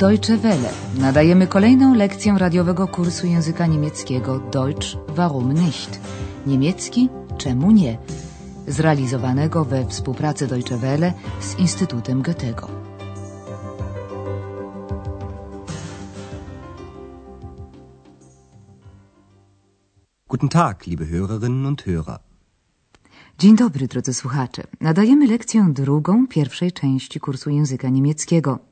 Deutsche Welle. Nadajemy kolejną lekcję radiowego kursu języka niemieckiego Deutsch warum nicht? Niemiecki czemu nie? Zrealizowanego we współpracy Deutsche Welle z Instytutem Goethego. Guten Tag, liebe Hörerinnen und Hörer. Dzień dobry, drodzy słuchacze. Nadajemy lekcję drugą pierwszej części kursu języka niemieckiego.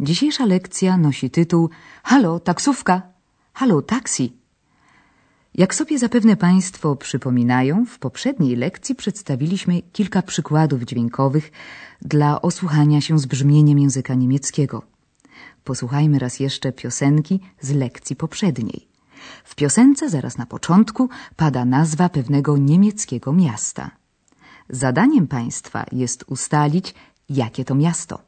Dzisiejsza lekcja nosi tytuł Halo, taksówka! Halo, taksi! Jak sobie zapewne Państwo przypominają, w poprzedniej lekcji przedstawiliśmy kilka przykładów dźwiękowych dla osłuchania się z brzmieniem języka niemieckiego. Posłuchajmy raz jeszcze piosenki z lekcji poprzedniej. W piosence zaraz na początku pada nazwa pewnego niemieckiego miasta. Zadaniem Państwa jest ustalić, jakie to miasto.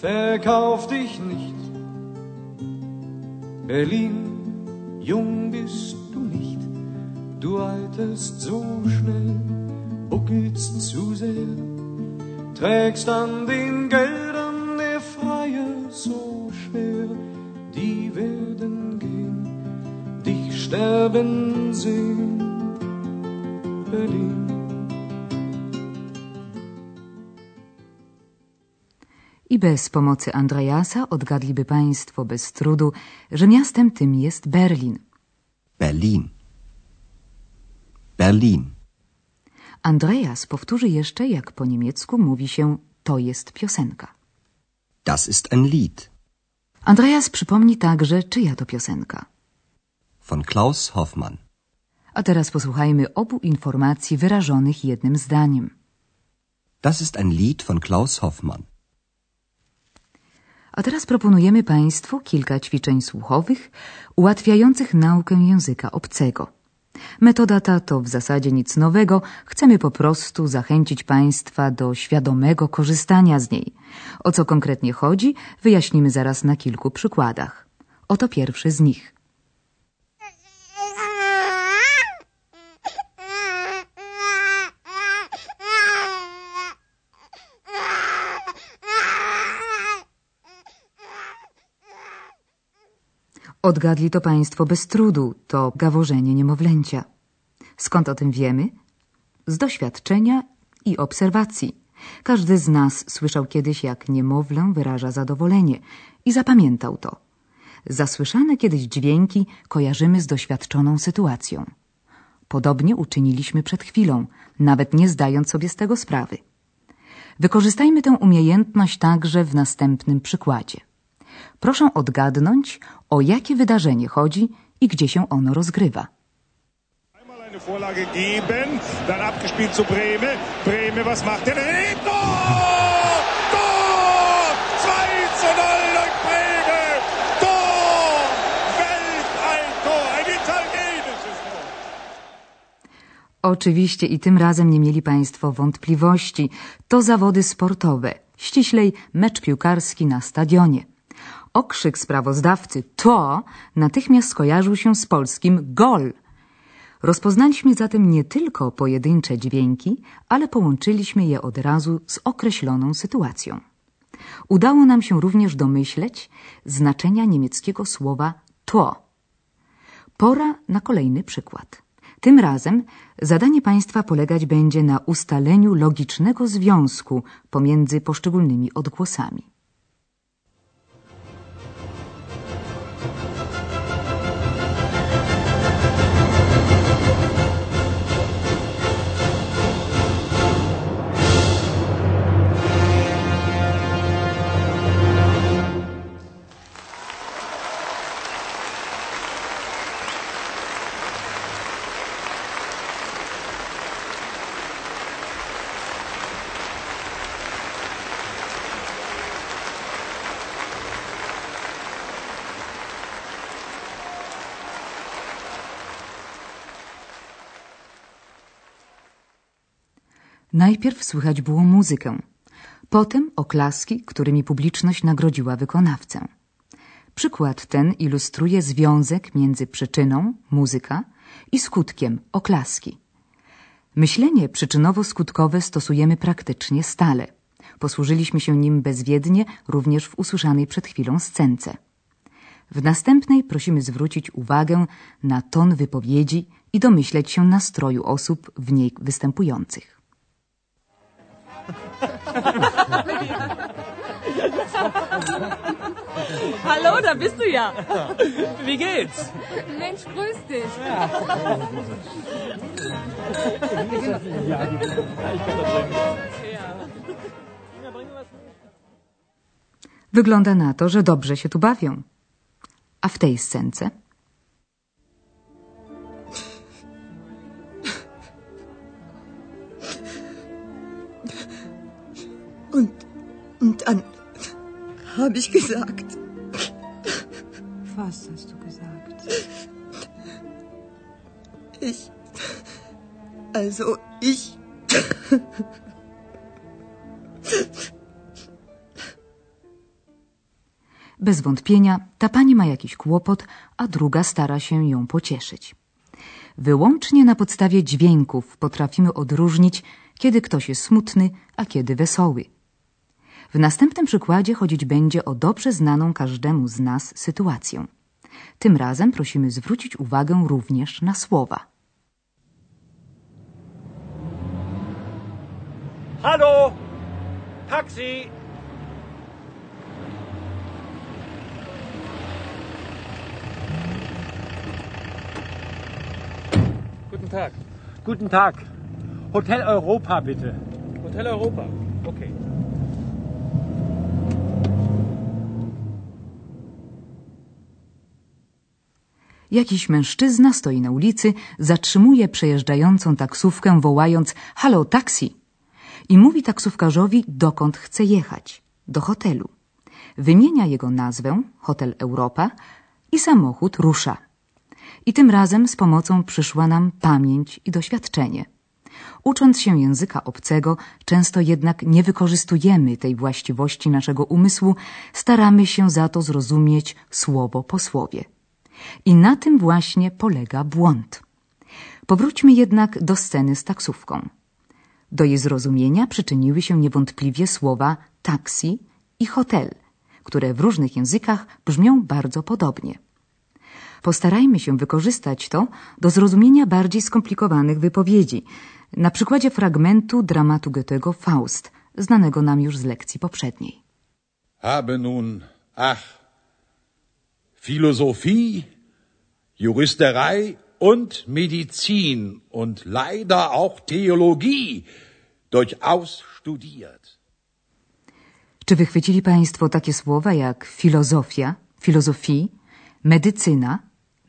Verkauf dich nicht, Berlin, jung bist du nicht, du alterst so schnell, buckelst zu sehr, trägst an den Geldern der Freier so schwer, die werden gehen, dich sterben sehen, Berlin. I bez pomocy Andreasa odgadliby Państwo bez trudu, że miastem tym jest Berlin. Berlin. Berlin. Andreas powtórzy jeszcze, jak po niemiecku mówi się to jest piosenka. Das ist ein Lied. Andreas przypomni także, czyja to piosenka. Von Klaus Hoffmann. A teraz posłuchajmy obu informacji wyrażonych jednym zdaniem. Das ist ein Lied von Klaus Hoffmann. A teraz proponujemy Państwu kilka ćwiczeń słuchowych ułatwiających naukę języka obcego. Metoda ta to w zasadzie nic nowego, chcemy po prostu zachęcić Państwa do świadomego korzystania z niej. O co konkretnie chodzi, wyjaśnimy zaraz na kilku przykładach. Oto pierwszy z nich. Odgadli to Państwo bez trudu, to gaworzenie niemowlęcia. Skąd o tym wiemy? Z doświadczenia i obserwacji. Każdy z nas słyszał kiedyś, jak niemowlę wyraża zadowolenie i zapamiętał to. Zasłyszane kiedyś dźwięki kojarzymy z doświadczoną sytuacją. Podobnie uczyniliśmy przed chwilą, nawet nie zdając sobie z tego sprawy. Wykorzystajmy tę umiejętność także w następnym przykładzie. Proszę odgadnąć, o jakie wydarzenie chodzi i gdzie się ono rozgrywa. Einmal eine Vorlage geben, dann abgespielt zu Breme. Breme, was macht? Tor! Tor! 2 zu 0 durch Breme! Tor! Weltalltor! Ein italienisches Tor! Oczywiście i tym razem nie mieli Państwo wątpliwości. To zawody sportowe, ściślej mecz piłkarski na stadionie. Okrzyk sprawozdawcy to natychmiast skojarzył się z polskim gol. Rozpoznaliśmy zatem nie tylko pojedyncze dźwięki, ale połączyliśmy je od razu z określoną sytuacją. Udało nam się również domyśleć znaczenia niemieckiego słowa to. Pora na kolejny przykład. Tym razem zadanie Państwa polegać będzie na ustaleniu logicznego związku pomiędzy poszczególnymi odgłosami. Najpierw słychać było muzykę, potem oklaski, którymi publiczność nagrodziła wykonawcę. Przykład ten ilustruje związek między przyczyną, muzyka, i skutkiem, oklaski. Myślenie przyczynowo-skutkowe stosujemy praktycznie stale. Posłużyliśmy się nim bezwiednie również w usłyszanej przed chwilą scence. W następnej prosimy zwrócić uwagę na ton wypowiedzi i domyśleć się nastroju osób w niej występujących. Hallo, da bist du ja. Wie geht's? Mensch, grüß dich. Wygląda na to, że dobrze się tu bawią. A w tej scence Und, und dann habe ich gesagt, Was hast du gesagt? ich, also ich, Bez wątpienia ta pani ma jakiś kłopot, a druga stara się ją pocieszyć. Wyłącznie na podstawie dźwięków potrafimy odróżnić, kiedy ktoś jest smutny, a kiedy wesoły. W następnym przykładzie chodzić będzie o dobrze znaną każdemu z nas sytuację. Tym razem prosimy zwrócić uwagę również na słowa. Hallo? Taxi! Guten Tag. Guten Tag. Hotel Europa, bitte. Hotel Europa. Okay. Jakiś mężczyzna stoi na ulicy, zatrzymuje przejeżdżającą taksówkę, wołając Halo, taksi! I mówi taksówkarzowi, dokąd chce jechać do hotelu. Wymienia jego nazwę, Hotel Europa, i samochód rusza. I tym razem z pomocą przyszła nam pamięć i doświadczenie. Ucząc się języka obcego, często jednak nie wykorzystujemy tej właściwości naszego umysłu, staramy się za to zrozumieć słowo po słowie. I na tym właśnie polega błąd. Powróćmy jednak do sceny z taksówką. Do jej zrozumienia przyczyniły się niewątpliwie słowa taksi i hotel, które w różnych językach brzmią bardzo podobnie. Postarajmy się wykorzystać to do zrozumienia bardziej skomplikowanych wypowiedzi, na przykładzie fragmentu dramatu Goethego Faust, znanego nam już z lekcji poprzedniej. Habe nun, ach, Philosophie, Juristerei und Medizin und leider auch Theologie durchaus studiert. Czy wychwycili Państwo takie słowa jak filozofia, filozofii, medycyna,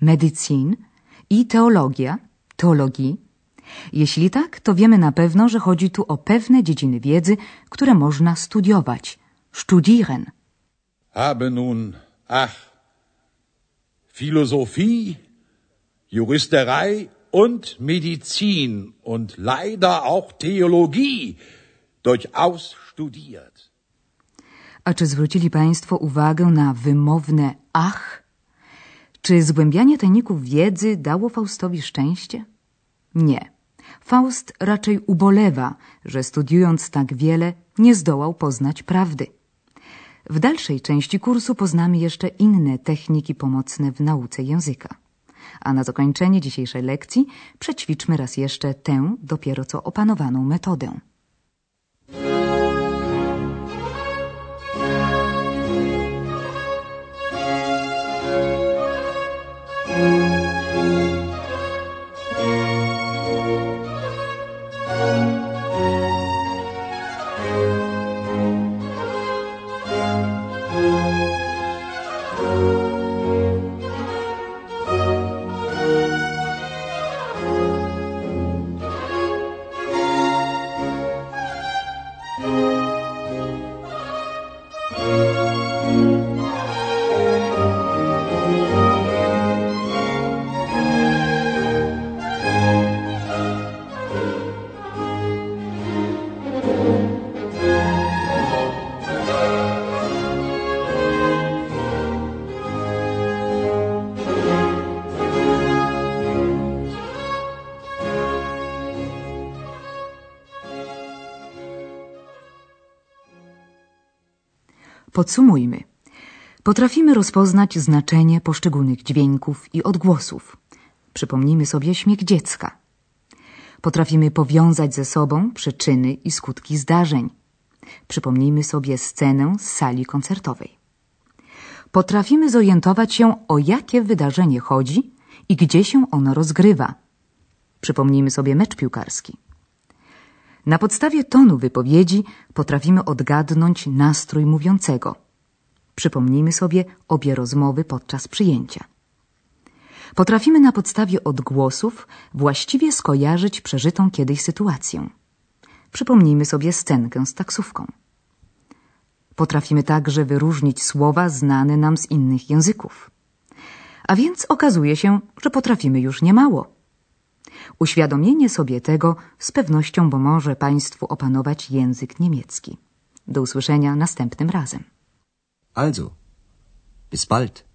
medycin i teologia, teologii? Jeśli tak, to wiemy na pewno, że chodzi tu o pewne dziedziny wiedzy, które można studiować. Studieren. Habe nun, ach, Philosophie, Juristerei und Medizin und leider auch Theologie durchaus studiert. A czy zwrócili Państwo uwagę na wymowne ach? Czy zgłębianie tajników wiedzy dało Faustowi szczęście? Nie. Faust raczej ubolewa, że studiując tak wiele nie zdołał poznać prawdy. W dalszej części kursu poznamy jeszcze inne techniki pomocne w nauce języka. A na zakończenie dzisiejszej lekcji przećwiczmy raz jeszcze tę dopiero co opanowaną metodę. Podsumujmy. Potrafimy rozpoznać znaczenie poszczególnych dźwięków i odgłosów. Przypomnijmy sobie śmiech dziecka. Potrafimy powiązać ze sobą przyczyny i skutki zdarzeń. Przypomnijmy sobie scenę z sali koncertowej. Potrafimy zorientować się, o jakie wydarzenie chodzi i gdzie się ono rozgrywa. Przypomnijmy sobie mecz piłkarski. Na podstawie tonu wypowiedzi potrafimy odgadnąć nastrój mówiącego. Przypomnijmy sobie obie rozmowy podczas przyjęcia. Potrafimy na podstawie odgłosów właściwie skojarzyć przeżytą kiedyś sytuację. Przypomnijmy sobie scenkę z taksówką. Potrafimy także wyróżnić słowa znane nam z innych języków. A więc okazuje się, że potrafimy już niemało. Uświadomienie sobie tego z pewnością pomoże Państwu opanować język niemiecki. Do usłyszenia następnym razem. Also, bis bald.